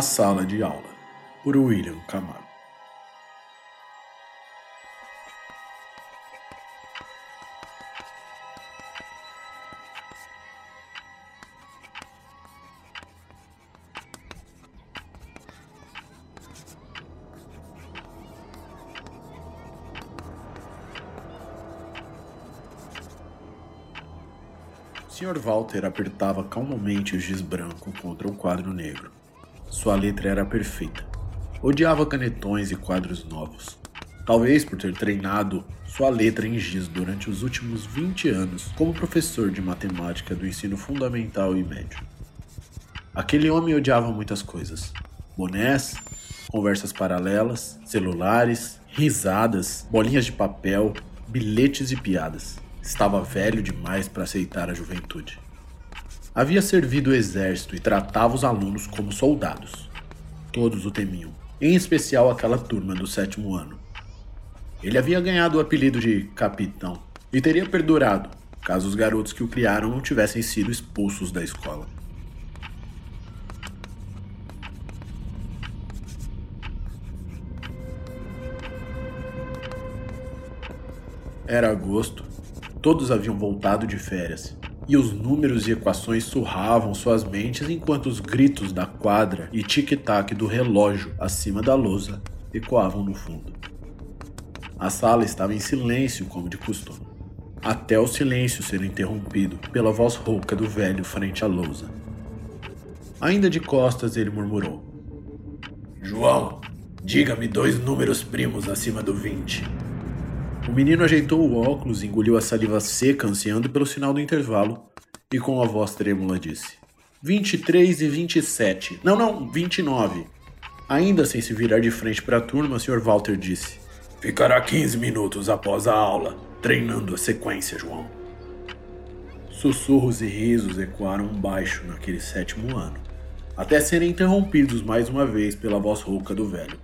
A Sala de Aula, por William Camargo. Sr. Walter apertava calmamente o giz branco contra o quadro negro. Sua letra era perfeita. Odiava canetões e quadros novos. Talvez por ter treinado sua letra em giz durante os últimos 20 anos como professor de matemática do ensino fundamental e médio. Aquele homem odiava muitas coisas: bonés, conversas paralelas, celulares, risadas, bolinhas de papel, bilhetes e piadas. Estava velho demais para aceitar a juventude. Havia servido o exército e tratava os alunos como soldados. Todos o temiam, em especial aquela turma do sétimo ano. Ele havia ganhado o apelido de capitão e teria perdurado caso os garotos que o criaram não tivessem sido expulsos da escola. Era agosto, todos haviam voltado de férias e os números e equações surravam suas mentes enquanto os gritos da quadra e tic-tac do relógio acima da lousa ecoavam no fundo. A sala estava em silêncio, como de costume, até o silêncio ser interrompido pela voz rouca do velho frente à lousa. Ainda de costas, ele murmurou: João, diga-me dois números primos acima do 20. O menino ajeitou o óculos, engoliu a saliva seca, ansiando pelo sinal do intervalo, e com a voz trêmula disse: 23 e 27. Não, não, 29. Ainda sem se virar de frente para a turma, o Sr. Walter disse: Ficará 15 minutos após a aula, treinando a sequência, João. Sussurros e risos ecoaram baixo naquele sétimo ano, até serem interrompidos mais uma vez pela voz rouca do velho.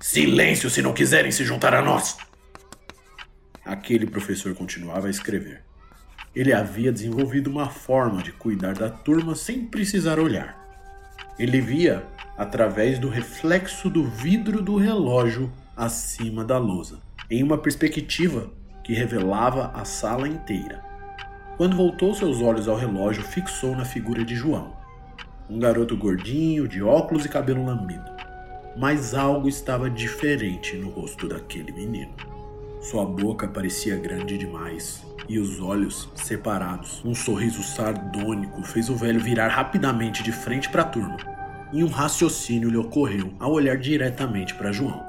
Silêncio se não quiserem se juntar a nós! Aquele professor continuava a escrever. Ele havia desenvolvido uma forma de cuidar da turma sem precisar olhar. Ele via através do reflexo do vidro do relógio acima da lousa, em uma perspectiva que revelava a sala inteira. Quando voltou seus olhos ao relógio, fixou na figura de João, um garoto gordinho, de óculos e cabelo lambido. Mas algo estava diferente no rosto daquele menino. Sua boca parecia grande demais e os olhos separados. Um sorriso sardônico fez o velho virar rapidamente de frente para a turma. E um raciocínio lhe ocorreu ao olhar diretamente para João,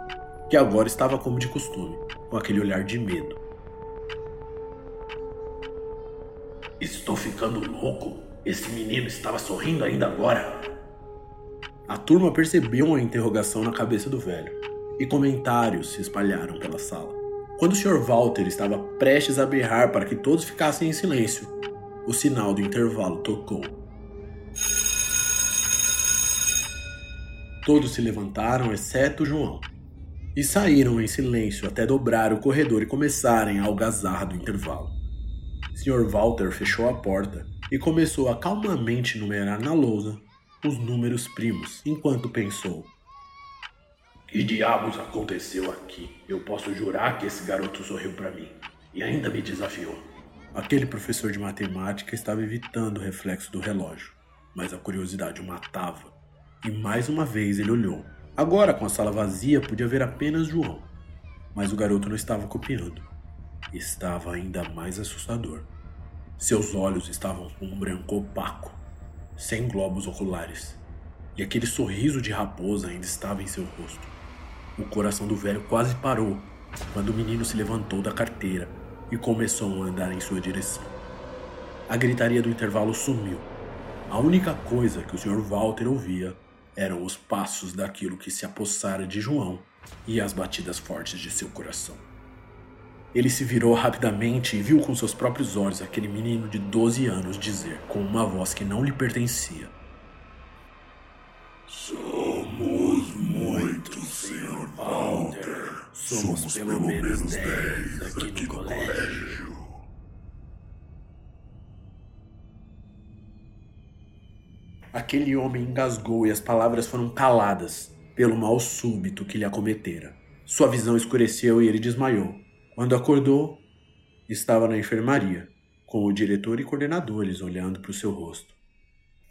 que agora estava como de costume, com aquele olhar de medo. Estou ficando louco. Esse menino estava sorrindo ainda agora. A turma percebeu uma interrogação na cabeça do velho, e comentários se espalharam pela sala. Quando o Sr. Walter estava prestes a berrar para que todos ficassem em silêncio, o sinal do intervalo tocou. Todos se levantaram, exceto João, e saíram em silêncio até dobrar o corredor e começarem a algazarra do intervalo. Sr. Walter fechou a porta e começou a calmamente numerar na lousa os números primos, enquanto pensou: que diabos aconteceu aqui? Eu posso jurar que esse garoto sorriu para mim. e ainda me desafiou. Aquele professor de matemática estava evitando o reflexo do relógio, mas a curiosidade o matava. E mais uma vez ele olhou. Agora, com a sala vazia, podia ver apenas João. Mas o garoto não estava copiando. Estava ainda mais assustador. Seus olhos estavam com um branco opaco, sem globos oculares, e aquele sorriso de raposa ainda estava em seu rosto. O coração do velho quase parou quando o menino se levantou da carteira e começou a andar em sua direção. A gritaria do intervalo sumiu. A única coisa que o Sr. Walter ouvia eram os passos daquilo que se apossara de João e as batidas fortes de seu coração. Ele se virou rapidamente e viu com seus próprios olhos aquele menino de 12 anos dizer, com uma voz que não lhe pertencia: Somos muitos, Sr. Walter. Somos, Somos pelo, pelo menos 10 aqui, aqui no colégio. colégio. Aquele homem engasgou e as palavras foram caladas pelo mal súbito que lhe acometera. Sua visão escureceu e ele desmaiou. Quando acordou, estava na enfermaria, com o diretor e coordenadores olhando para o seu rosto.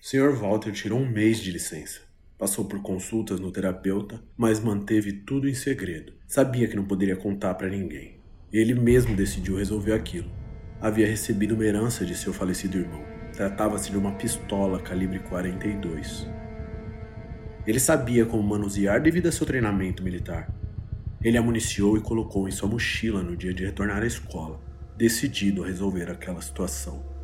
Sr. Walter tirou um mês de licença. Passou por consultas no terapeuta, mas manteve tudo em segredo. Sabia que não poderia contar para ninguém. Ele mesmo decidiu resolver aquilo. Havia recebido uma herança de seu falecido irmão. Tratava-se de uma pistola calibre 42. Ele sabia como manusear devido a seu treinamento militar. Ele a municiou e colocou em sua mochila no dia de retornar à escola, decidido a resolver aquela situação.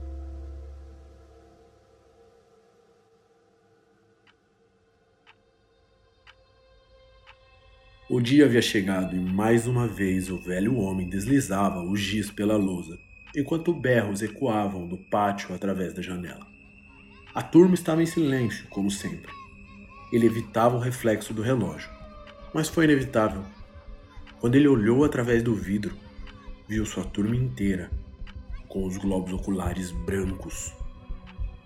O dia havia chegado e mais uma vez o velho homem deslizava o giz pela lousa, enquanto berros ecoavam do pátio através da janela. A turma estava em silêncio, como sempre. Ele evitava o reflexo do relógio, mas foi inevitável. Quando ele olhou através do vidro, viu sua turma inteira, com os globos oculares brancos,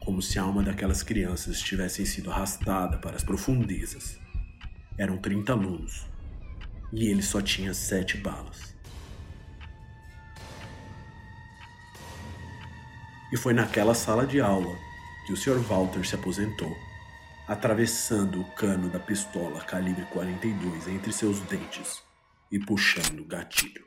como se a alma daquelas crianças tivessem sido arrastada para as profundezas. Eram 30 alunos, e ele só tinha sete balas. E foi naquela sala de aula que o Sr. Walter se aposentou, atravessando o cano da pistola calibre 42 entre seus dentes e puxando o gatilho.